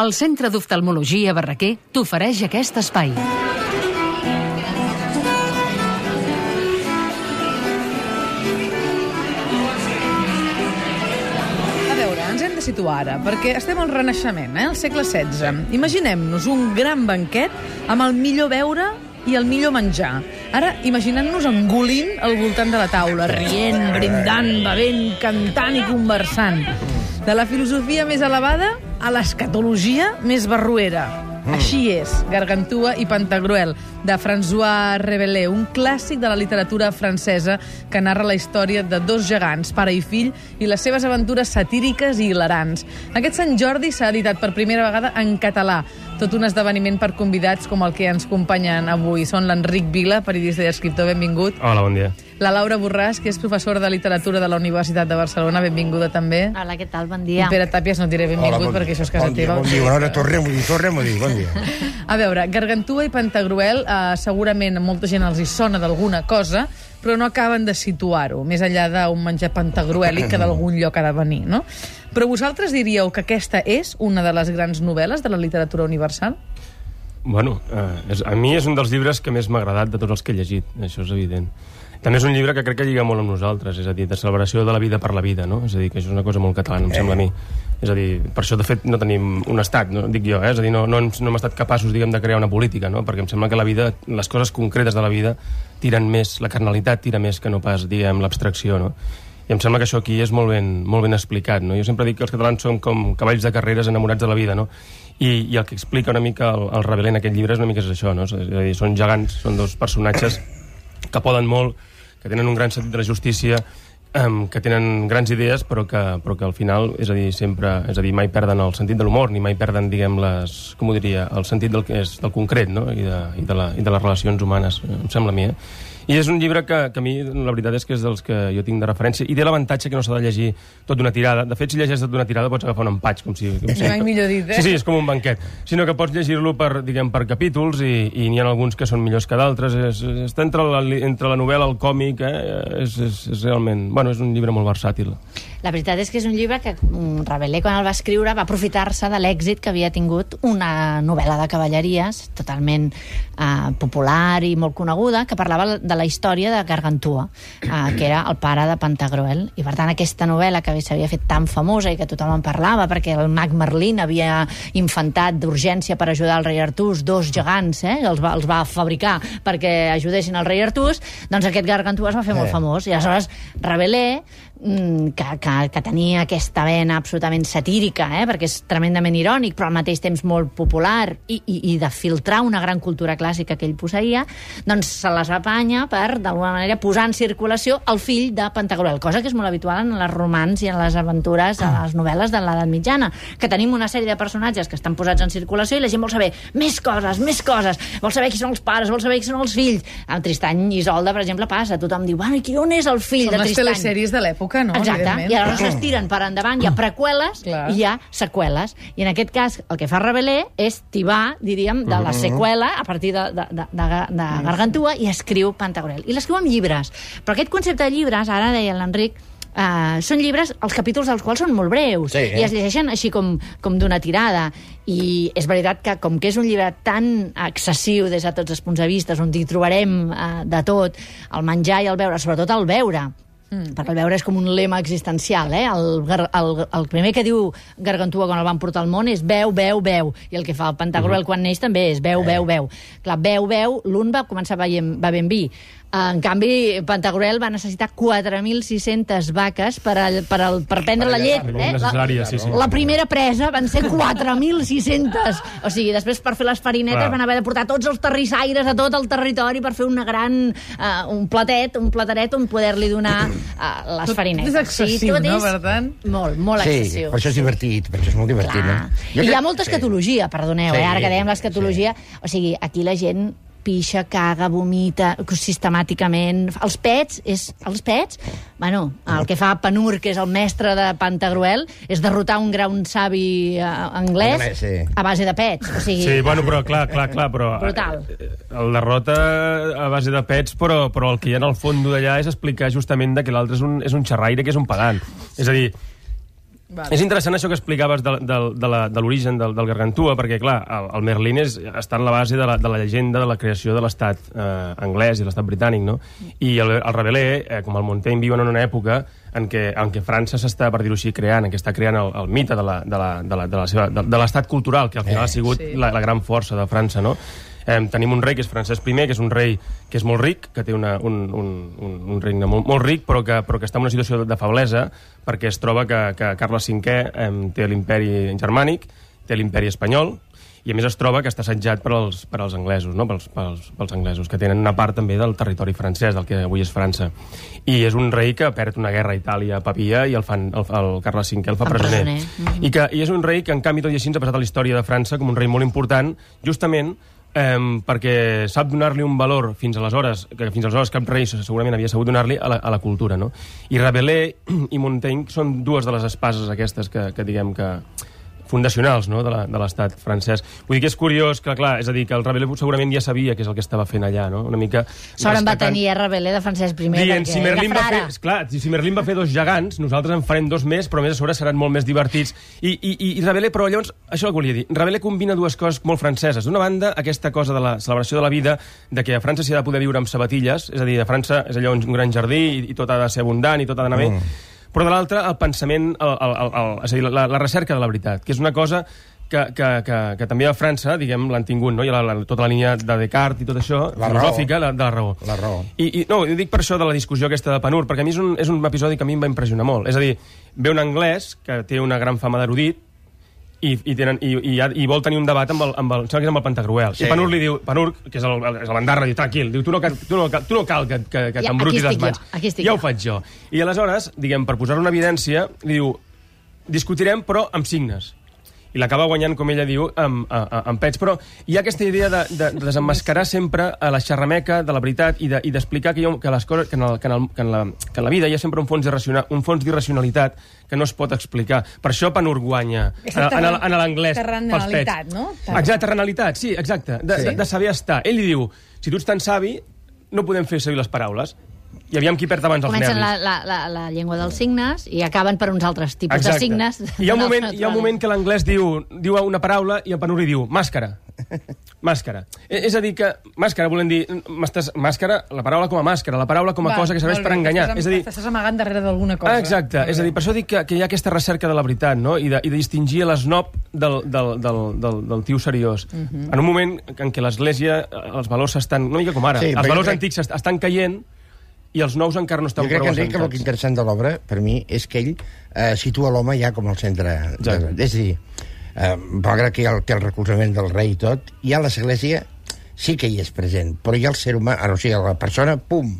El Centre d'Oftalmologia Barraquer t'ofereix aquest espai. De situar ara, perquè estem al Renaixement, eh, al segle XVI. Imaginem-nos un gran banquet amb el millor beure i el millor menjar. Ara, imaginem-nos engolint al voltant de la taula, rient, brindant, bevent, cantant i conversant. De la filosofia més elevada a l'escatologia més barruera. Així és, Gargantua i Pantagruel, de François Rabelais, un clàssic de la literatura francesa que narra la història de dos gegants, pare i fill, i les seves aventures satíriques i hilarants. Aquest Sant Jordi s'ha editat per primera vegada en català, tot un esdeveniment per convidats com el que ens acompanyen avui. Són l'Enric Vila, periodista i escriptor, benvingut. Hola, bon dia. La Laura Borràs, que és professora de literatura de la Universitat de Barcelona, benvinguda també. Hola, què tal? Bon I dia. Pere Tàpies no et diré benvingut bon- perquè això és casa bon dia, teva. Bon dia, bona hora, tornem-ho dir, tornem-ho dir, bon dia. A veure, Gargantua i Pantagruel eh, segurament a molta gent els hi sona d'alguna cosa, però no acaben de situar-ho, més enllà d'un menjar pantagruèlic que d'algun lloc ha de venir, no? Però vosaltres diríeu que aquesta és una de les grans novel·les de la literatura universal? Bueno, eh, és, a mi és un dels llibres que més m'ha agradat de tots els que he llegit, això és evident. També és un llibre que crec que lliga molt amb nosaltres, és a dir, de celebració de la vida per la vida, no? És a dir, que això és una cosa molt catalana, em sembla a mi. És a dir, per això, de fet, no tenim un estat, no? dic jo, eh? és a dir, no, no, hem, no hem estat capaços, diguem, de crear una política, no? Perquè em sembla que la vida, les coses concretes de la vida tiren més, la carnalitat tira més que no pas, diguem, l'abstracció, no? I em sembla que això aquí és molt ben, molt ben explicat, no? Jo sempre dic que els catalans som com cavalls de carreres enamorats de la vida, no? I, i el que explica una mica el, el Rebel en aquest llibre és una mica és això, no? És a dir, són gegants, són dos personatges que poden molt, que tenen un gran sentit de la justícia, um, que tenen grans idees, però que, però que al final, és a dir, sempre, és a dir, mai perden el sentit de l'humor, ni mai perden, diguem, les, com ho diria, el sentit del que és del concret, no?, i de, i de, la, i de les relacions humanes, em sembla a mi, eh? I és un llibre que, que a mi, la veritat és que és dels que jo tinc de referència, i té l'avantatge que no s'ha de llegir tot d'una tirada. De fet, si llegeix tot d'una tirada pots agafar un empatx, com si... Com si Mai millor dit, eh? Sí, sí, és com un banquet. Sinó que pots llegir-lo per, diguem, per capítols i, i n'hi ha alguns que són millors que d'altres. És, està entre la, entre la novel·la, el còmic, eh? és, és, és realment... Bueno, és un llibre molt versàtil. La veritat és que és un llibre que mm, Rabelais, quan el va escriure, va aprofitar-se de l'èxit que havia tingut una novel·la de cavalleries totalment eh, popular i molt coneguda, que parlava de la història de Gargantua, eh, que era el pare de Pantagruel. I, per tant, aquesta novel·la que s'havia fet tan famosa i que tothom en parlava, perquè el mag Merlin havia infantat d'urgència per ajudar el rei Artús dos gegants, eh, els, va, els va fabricar perquè ajudessin el rei Artús, doncs aquest Gargantua es va fer molt Eh. famós. I aleshores Rabelais que, que, que tenia aquesta vena absolutament satírica, eh? perquè és tremendament irònic, però al mateix temps molt popular, i, i, i de filtrar una gran cultura clàssica que ell posseïa, doncs se les apanya per, d'alguna manera, posar en circulació el fill de Pantagruel, cosa que és molt habitual en les romans i en les aventures, a les novel·les de l'edat mitjana, que tenim una sèrie de personatges que estan posats en circulació i la gent vol saber més coses, més coses, vol saber qui són els pares, vol saber qui són els fills. Amb Tristany i Isolda, per exemple, passa. Tothom diu, bueno, i qui on és el fill Són de les Tristany? telesèries de l'època, no? Exacte, i aleshores s'estiren per endavant, hi ha preqüeles Clar. i hi ha seqüeles. I en aquest cas, el que fa Rabelais és tibar, diríem, de la seqüela a partir de, de, de, de, de Gargantua i escriu Pantagruel. I l'escriu amb llibres. Però aquest concepte de llibres, ara deia l'Enric, Uh, són llibres, els capítols dels quals són molt breus Sí, eh? i es llegeixen així com, com d'una tirada i és veritat que com que és un llibre tan excessiu des de tots els punts de vista on hi trobarem uh, de tot el menjar i el beure, sobretot el beure Mm. perquè el veure és com un lema existencial, eh? El, el, el primer que diu Gargantua quan el van portar al món és veu, veu, veu. I el que fa el Pantagruel quan neix també és veu, veu, veu. Clar, veu, veu, l'un va començar veient, va ben vi. En canvi, Pantagruel va necessitar 4.600 vaques per, al, per, al, per prendre la llet. Eh? necessària, sí, sí. La primera presa van ser 4.600. O sigui, després per fer les farinetes Clar. van haver de portar tots els terrissaires a tot el territori per fer una gran, uh, un platet, un plateret on poder-li donar uh, les Tot farinetes. és excessiu, tot no? és Per tant- Molt, molt Sí, excessiu. per això és divertit, per això és molt divertit, Clar. no? Jo I hi ha crec- molta sí. escatologia, perdoneu, Sí, eh? ara que dèiem l'escatologia. O sigui, aquí la gent pixa, caga, vomita sistemàticament. Els pets, és, els pets, bueno, el que fa Panur, que és el mestre de Pantagruel, és derrotar un gran savi eh, anglès Anglès, sí. a base de pets. O sigui, Sí, bueno, però clar, clar, clar, però... Brutal. eh, El derrota a base de pets, però, però el que hi ha en el fons d'allà és explicar justament de que l'altre és, un, és un xerraire que és un pagant. És a dir, Vale. És interessant això que explicaves de, de, de, la- de l'origen del, del Gargantua, perquè, clar, el, el Merlin és, està en la base de la, de la llegenda de la creació de l'estat eh, anglès i l'estat britànic, no? I el, el Rabelais, eh, com el Montaigne, viuen en una època en què, en què França s'està, per dir-ho així, creant, en què està creant el, el mite de la- de la- de la- de la seva- de- de l'estat cultural, que al final Eh, ha sigut sí. la, la gran força de França, no? Eh, tenim un rei que és Francesc I, que és un rei que és molt ric, que té una, un, un, un, un regne molt, molt ric, però que, però que està en una situació de feblesa, perquè es troba que, que Carles V eh, té l'imperi germànic, té l'imperi espanyol, i a més es troba que està assetjat per als, per als anglesos, no? pels, pels, pels anglesos, que tenen una part també del territori francès, del que avui és França. I és un rei que perd una guerra a Itàlia, papia, i el, fan, el, el Carles V el fa presoner. presoner. I, que, I és un rei que, en canvi, tot i així, ha passat a la història de França com un rei molt important, justament eh, perquè sap donar-li un valor fins aleshores, que fins aleshores cap rei segurament havia sabut donar-li a, la, a la cultura, no? I Rabelais i Montaigne són dues de les espases aquestes que, que diguem que fundacionals no? de la- de l'estat francès. Vull dir que és curiós que, clar, és a dir, que el Rabelais segurament ja sabia què és el que estava fent allà, no? Una mica... Sort en va tenir RBL de Francesc I, Dient, perquè si Merlin, va fer, esclar, si Merlin va fer dos gegants, nosaltres en farem dos més, però a més a sobre seran molt més divertits. I, i, i, i Rabelais, però llavors, això el que volia dir, Rabelais combina dues coses molt franceses. D'una banda, aquesta cosa de la celebració de la vida, de que a França s'hi ha de poder viure amb sabatilles, és a dir, a França és allò un gran jardí i, i tot ha de ser abundant i tot ha d'anar bé, però de l'altra, el pensament, el, el, el, el, és a dir, la, la recerca de la veritat, que és una cosa que, que, que, que també a França, diguem, l'han tingut, no? Ha la, la, tota la línia de Descartes i tot això, La raó. filosòfica, la, de la raó. La raó. I, i no, ho dic per això de la discussió aquesta de Panur, perquè a mi és un, és un episodi que a mi em va impressionar molt. És a dir, ve un anglès que té una gran fama d'erudit i, i, tenen, i, i, ha- i vol tenir un debat amb el, amb el, que és amb el Pantagruel. Sí. I Panur li diu, Panur, que és el, és el bandarra, diu, tranquil, diu, tu no, cal- tu no, cal- tu no cal que, que, que Ja, t'embrutis les mans. jo, aquí estic ja jo. ho faig jo. I aleshores, diguem, per posar una evidència, li diu, discutirem, però amb signes i l'acaba guanyant, com ella diu, amb, amb pets. Però hi ha aquesta idea de, de, de desemmascarar sempre a la xerrameca de la veritat i de- i d'explicar que, hi ha- que les coses que en, el, que, en el, que, en la, que en la vida hi ha sempre un fons un fons d'irracionalitat que no es pot explicar. Per això Panur guanya en, Aquesta en, en l'anglès terrenalitat, pets. no? Exacte, terrenalitat, sí, exacte. De, Sí. de, de saber estar. Ell li diu, si tu ets tan savi, no podem fer servir les paraules. I aviam qui perd abans els Comencen la, nervis. la, la, la llengua dels signes i acaben per uns altres tipus de signes. I hi ha un moment, hi ha un moment que l'anglès diu, diu una paraula i el panuri diu màscara. Màscara. E- És a dir, que màscara volem dir... Màscara, la paraula com a màscara, la paraula com a Va, cosa que serveix molt per bé, enganyar. t'estàs- És a dir, T'estàs amagant darrere d'alguna cosa. Ah, exacte. És a dir, per això dic que, que hi ha aquesta recerca de la veritat, no? I de, i de distingir l'esnob del, del, del, del, del tio seriós. Mhm. En un moment en què l'Església, els valors estan... Una mica com ara. Sí, els valors crec- antics est- estan caient i els nous encara no estan Jo crec prou que, que el que assentats. interessant de l'obra, per mi, és que ell eh, situa l'home ja com al centre. De, és a dir, eh, malgrat que hi ha el, té el recolzament del rei i tot, ja l'Església sí que hi és present, però ja el ser humà, o sigui, la persona, pum,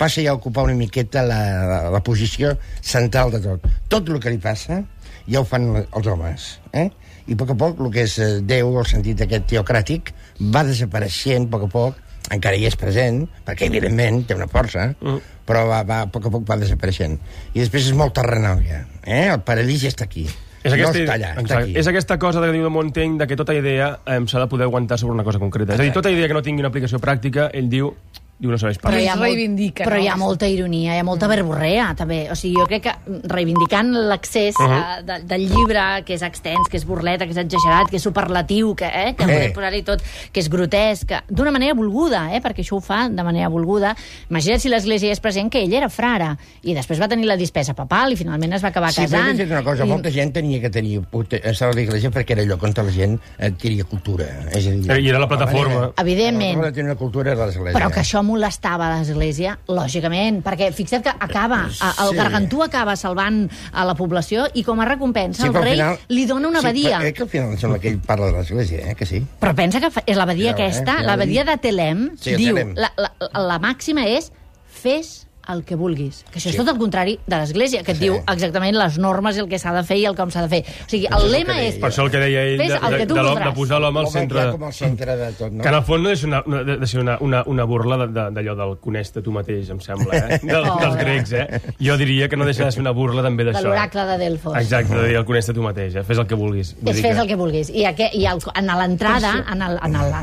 passa ja a ocupar una miqueta la, la, la posició central de tot. Tot el que li passa ja ho fan els homes, eh? I a poc a poc el que és eh, Déu, el sentit aquest teocràtic, va desapareixent a poc a poc, encara hi és present, perquè evidentment té una força, mm. però va, va, a poc a poc va desapareixent. I després és molt terrenal ja, eh? El paradís ja està aquí. És no aquesta, està allà, està exacte, aquí. és aquesta cosa que diu de Montaigne de que tota idea eh, s'ha de poder aguantar sobre una cosa concreta. És a dir, tota idea que no tingui una aplicació pràctica, ell diu, diu no serveix per Però res. hi ha reivindica, Però no? hi ha molta ironia, hi ha molta verborrea, també. O sigui, jo crec que reivindicant l'accés uh. -huh. de, del llibre, que és extens, que és burleta, que és exagerat, que és superlatiu, que, eh, que Eh. podem posar-hi tot, que és grotesc, que- d'una manera volguda, eh, perquè això ho fa de manera volguda. Imagina't si l'Església és present, que ell era frare, i després va tenir la dispesa papal, i finalment es va acabar Sí, però casant. he dit una cosa, I- molta gent tenia que tenir estar a l'església perquè era allò on la gent adquiria cultura. És a dir, I era la plataforma. Evidentment. La tenir una cultura de l'església. Però que això molestava l'Església, lògicament, perquè fixa't que acaba, a- el Sí. Gargantú acaba salvant a la població i com a recompensa Sí, el rei final- li dona una sí, abadia. però, eh, que al final em sembla que ell parla de l'església, eh, que sí. Però pensa que és l'abadia Ja, eh, aquesta, ja l'abadia de Telem, Sí, diu, Telem. la, la, la màxima és fes el que vulguis. Que això és Sí. tot el contrari de l'Església, que et Sí. diu exactament les normes i el que s'ha de fer i el com s'ha de fer. O sigui, és el lema que és... Per això el que deia ell de, el de, que de, l'home- voldràs. de posar l'home al centre... ja com al centre de tot, no? Que en el fons no és una, una, de ser una, una, una burla de- de- d'allò del coneix-te tu mateix, em sembla, eh? Del, Oh. dels grecs, eh? Jo diria que no deixa de ser una burla també de d'això. l'oracle de Delfos. Exacte, de dir el coneix-te tu mateix, eh? Fes el que vulguis. Vull És fes que- el que vulguis. I, aquest, i el, en l'entrada en,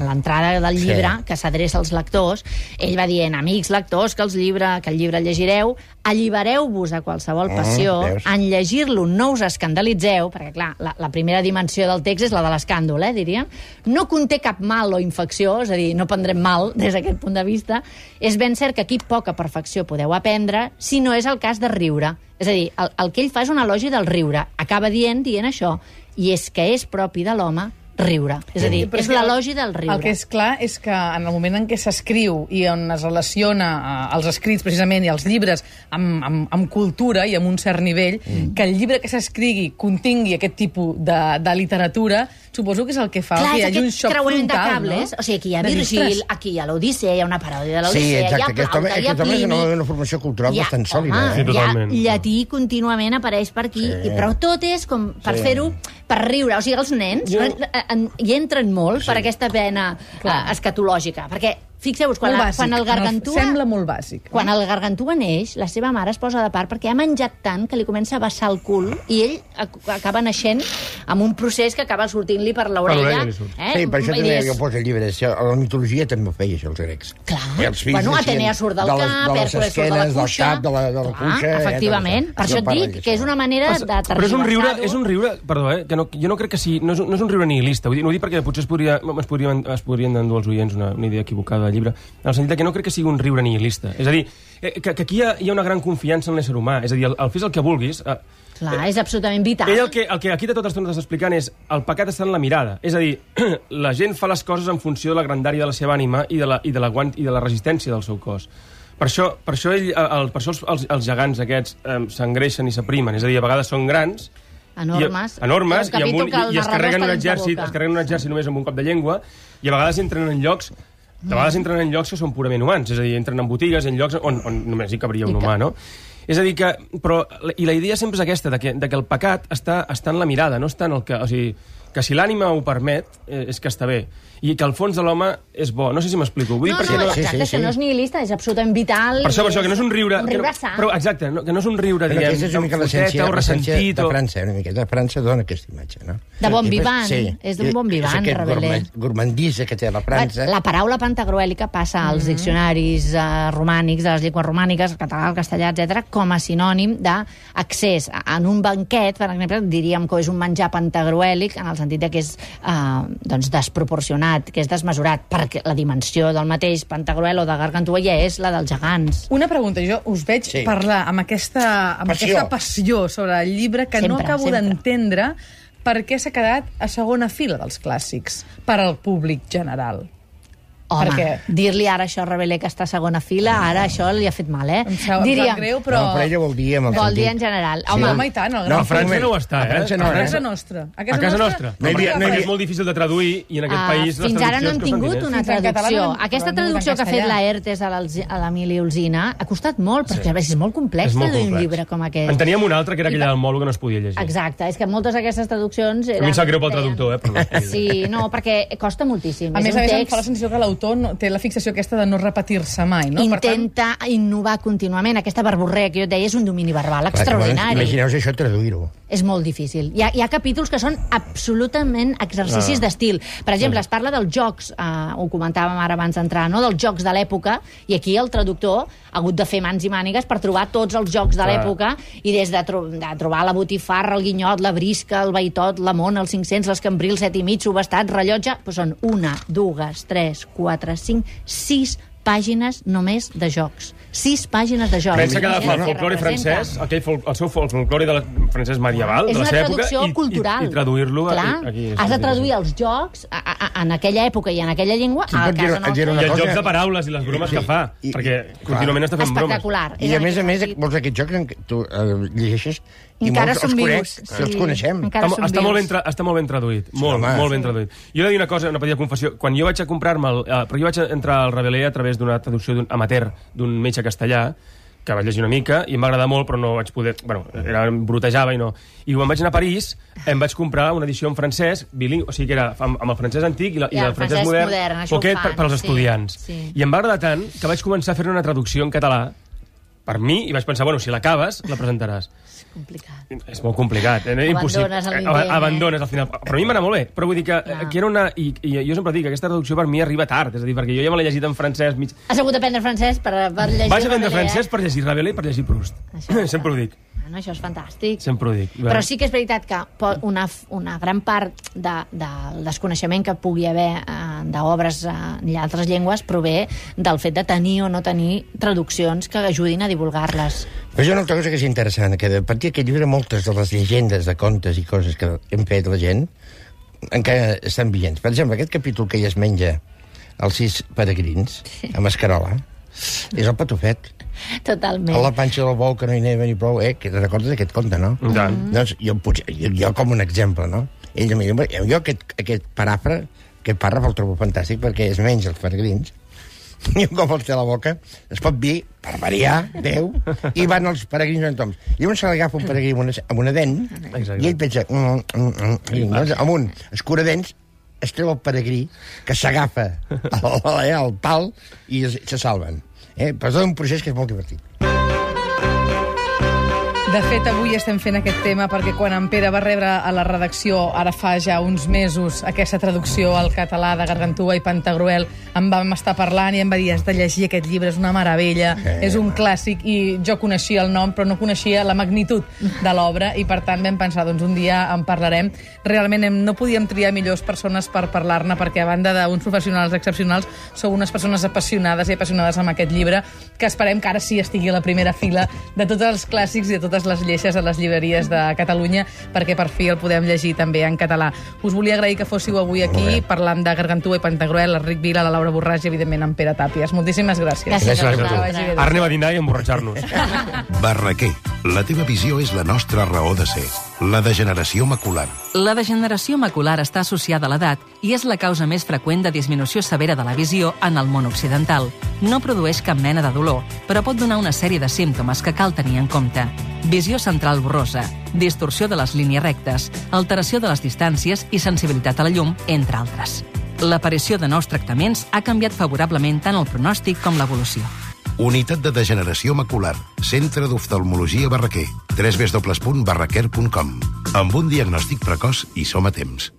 l'entrada del Sí. llibre, que s'adreça als lectors, ell va dient, amics lectors, que, els llibre, que el llibre llibre el llegireu, allibereu-vos a qualsevol passió, veus? en llegir-lo no us escandalitzeu, perquè, clar, la, la primera dimensió del text és la de l'escàndol, eh, diríem. No conté cap mal o infecció, és a dir, no prendrem mal des d'aquest punt de vista. És ben cert que aquí poca perfecció podeu aprendre, si no és el cas de riure. És a dir, el, el que ell fa és un elogi del riure. Acaba dient, dient això, i és que és propi de l'home riure. És a dir, Però és l'elogi del riure. El que és clar és que en el moment en què s'escriu i on es relaciona eh, els escrits precisament i els llibres amb, amb, amb cultura i amb un cert nivell, mm. que el llibre que s'escrigui contingui aquest tipus de, de literatura, suposo que és el que fa Clar, que hi és hagi un aquest xoc frontal, cables. no? O sigui, aquí hi ha Virgil, "Ostres, aquí hi ha l'Odissea, hi ha una paròdia de Sí, l'Odissea, exacte. hi ha Aquest home, Plaute, hi ha aquest home és Plini... una, una formació cultural Hi ha- bastant sòlida. home, eh? Sí, hi ha totalment. llatí contínuament apareix per aquí, Sí. i, però tot és com per Sí. fer-ho, per riure. O sigui, els nens Jo- eh, en, hi entren molt per aquesta pena Clar. eh, escatològica. Perquè, fixeu-vos, quan, la- quan el gargantua... Sembla molt bàsic. Quan el gargantua neix, la seva mare es posa de part perquè ha menjat tant que li comença a vessar el cul i ell ac- acaba naixent amb un procés que acaba sortint-li per l'orella. Eh? Sí, per això també dius, jo poso llibres. A la mitologia també ho feia, això, els grecs. Clar. I els fills Bueno, Atenea surt del de les, cap, de les surt de la esquenes, del cuixa. cap, de la, de la Clar, cuixa... eh, efectivament. tot Per això et dic que és una manera de però és un riure, és un riure, perdó, eh, que no, jo no crec que sí, no és, no és un riure nihilista, vull dir, no ho dic perquè potser es, podria, es, podrien, es podrien endur als oients una, una idea equivocada del llibre, en el sentit que no crec que sigui un riure nihilista. És a dir, eh, que, que aquí hi ha, hi ha una gran confiança en l'ésser humà, és a dir, el, el fes el que vulguis, eh, Clar, és absolutament vital. ell el que, el que aquí de tota estona t'està explicant és el pecat està en la mirada. És a dir, la gent fa les coses en funció de la grandària de la seva ànima i de la, i de la, guant, i de la resistència del seu cos. Per això, per això, ell, el, per això els, els, els gegants aquests eh, s'engreixen i s'aprimen. És a dir, a vegades són grans, Enormes. I, enormes, i, amb un, i, i es carreguen un exèrcit, es carreguen un exèrcit només amb un cop de llengua, i a vegades entren en llocs de vegades entren en llocs que són purament humans, és a dir, entren en botigues, en llocs on, on només hi cabria un humà, no? És a dir, que... Però, I la idea sempre és aquesta, de que, de que el pecat està, està en la mirada, no està en el que... O sigui, que si l'ànima ho permet, eh, és que està bé. I que el fons de l'home és bo. No sé si m'explico. Vull dir, No, perquè no, no... sí, exacte, sí, que sí. no és nihilista, és absolutament vital. Per això, per això, que no és un riure... Un que riure no, sa. però, exacte, no, que no és un riure, Però diguem, és una mica l'essència o ressentit. de O... França, una miqueta. França dona aquesta imatge, no? De bon vivant, és d'un bon vivant, És aquest Rabelais. gourma- gourmandisa que té la França. La paraula pantagruèlica passa als diccionaris eh, romànics, de les llengües romàniques, català, el castellà, etc, com a sinònim d'accés. En un banquet, per exemple, diríem que és un menjar pantagruèlic en el sentit de que és eh, doncs desproporcionat, que és desmesurat, perquè la dimensió del mateix pantagruel o de gargantua ja és la dels gegants. Una pregunta, jo us veig Sí. parlar amb aquesta, amb Passió. aquesta passió sobre el llibre que no Sempre, acabo sempre. d'entendre per què s'ha quedat a segona fila dels clàssics per al públic general. Home, Perquè- dir-li ara això a Rebelé que està a segona fila, ara això li ha fet mal, eh? Em sap, em sap greu, però... No, però ella vol dir amb el Vol sentit. dir en general. Sí, Home, home, i tant, el No, gran a A França moment. no ho està, A eh? França no, A eh? casa nostra. A A casa nostra. No no havia- és molt difícil de traduir i en aquest Ah, país les fins ara no costen tingut una traducció. no Aquesta no traducció que ha fet castellà. la ERTES a a l'Emili Olzina ha costat molt, perquè és molt complex traduir un llibre com aquest. En teníem una altra, que era aquella del Molo, que no es podia llegir. Exacte, és que moltes d'aquestes traduccions... A Eren, mi em sap greu pel traductor, eh? Però no. Sí, no, perquè costa moltíssim. A és més un a més, em text... fa la sensació que l'autor no, té la fixació aquesta de no repetir-se mai, no? Per tant, Intenta innovar contínuament. Aquesta barborrea que jo et deia és un domini verbal extraordinari. Imagineu-vos això traduir-ho. És molt difícil. Hi ha, hi ha capítols que són absolutament exercicis Ah. d'estil. Per exemple, es parla dels jocs, eh, ho comentàvem ara abans d'entrar, no? dels jocs de l'època, i aquí el traductor ha hagut de fer mans i mànigues per trobar tots els jocs de Clar. l'època, i des de, tro de trobar la botifarra, el guinyot, la brisca, el baitot, la mona, els 500, les cambrils, set i mig, subestat, rellotge... Doncs són una, dues, tres, quatre, cinc, sis pàgines només de jocs. Sis pàgines de jocs. Pensa que agafar el folclore francès, aquell fol el seu fol folclore de la, francès medieval, és de la una seva època, i, cultural. i, i traduir-lo a- Clar, aquí. has de traduir els jocs a, a, a, en aquella època i en aquella llengua Sí, a pot dir- casa nostra. dir I els jocs de paraules i les bromes Sí, que fa, i- perquè clar. contínuament està fent bromes. Espectacular. I a més a més, molts d'aquests jocs en què tu eh, llegeixes i Encara molts els conec, vius, que els sí. coneixem. Encara Està, està, molt ben tra està molt ben traduït, molt, home. molt ben traduït. Jo he de dir una cosa, una petita confessió. Quan jo vaig a comprar-me... el- Eh, però jo vaig entrar al Rebelé a través d'una traducció d'un amateur, d'un metge castellà, que vaig llegir una mica i em va agradar molt, però no vaig poder... Bueno, era, em brutejava i no... I quan vaig anar a París, em vaig comprar una edició en francès, bilingüe, o sigui que era amb, amb el francès antic i, la, I i el el francès, francès modern, modern, poquet per, fan, per als sí, estudiants. sí. I em va agradar tant que vaig començar a fer una traducció en català per mi, i vaig pensar, bueno, si l'acabes, la presentaràs. Complicat. És molt complicat, eh? impossible. Abandones l'intent, eh? Abandones al final. Però a mi m'anà molt bé. Però vull dir que Clar. aquí era una... I, I jo sempre dic que aquesta traducció per mi arriba tard. És a dir, perquè jo ja me l'he llegit en francès mig... Has hagut d'aprendre francès per, per llegir... Vaig aprendre francès per llegir Rabelais i per llegir Proust. Això- sempre ho dic. Bueno, això és fantàstic. Sempre ho dic. Però sí que és veritat que una, una gran part de, del desconeixement que pugui haver eh, d'obres eh, en altres llengües prové del fet de tenir o no tenir traduccions que ajudin a divulgar-les. Però hi ha una altra cosa que és interessant, que a partir d'aquest llibre moltes de les llegendes de contes i coses que hem fet la gent encara estan vigents. Per exemple, aquest capítol que ja es menja els sis peregrins, a Mascarola, és el patufet. Totalment. A la panxa del bou que no hi neva ni prou, eh? Que te recordes d'aquest conte, no? I tant. Doncs jo, potser, jo, jo com un exemple, no? Ell, em diu, jo aquest, aquest paràfra, aquest pàrraf el trobo fantàstic perquè es menja els peregrins i un cop els té a la boca es pot dir, per variar, Déu, i van els peregrins en toms. Llavors se li agafa un peregrí amb una, amb una dent Exacte. i ell pensa... Mm, mm, mm, i llavors, amb un escuradents es treu el peregrí que s'agafa al, al, al pal i es, se salven. Eh? Però és un procés que és molt divertit. De fet, avui estem fent aquest tema perquè quan en Pere va rebre a la redacció, ara fa ja uns mesos, aquesta traducció al català de Gargantúa i Pantagruel, em vam estar parlant i em va dir has de llegir aquest llibre, és una meravella, Eh. és un clàssic, i jo coneixia el nom, però no coneixia la magnitud de l'obra, i per tant vam pensar, doncs un dia en parlarem. Realment hem, no podíem triar millors persones per parlar-ne, perquè a banda d'uns professionals excepcionals, sou unes persones apassionades i apassionades amb aquest llibre, que esperem que ara sí estigui a la primera fila de tots els clàssics i de totes les lleixes a les llibreries de Catalunya, perquè per fi el podem llegir també en català. Us volia agrair que fóssiu avui aquí parlant de Gargantúa i Pantagruel, l'Enric Vila, la Laura Borràs i, evidentment, en Pere Tàpies. Moltíssimes gràcies. Gràcies, Gràcies a a tu. Ara anem a dinar i emborratxar-nos. Barraquer, la teva visió és la nostra raó de ser. La degeneració macular. La degeneració macular està associada a l'edat i és la causa més freqüent de disminució severa de la visió en el món occidental. No produeix cap mena de dolor, però pot donar una sèrie de símptomes que cal tenir en compte. Visió central borrosa, distorsió de les línies rectes, alteració de les distàncies i sensibilitat a la llum, entre altres. L'aparició de nous tractaments ha canviat favorablement tant el pronòstic com l'evolució. Unitat de degeneració macular. Centre d'oftalmologia Barraquer. www.barraquer.com Amb un diagnòstic precoç i som a temps.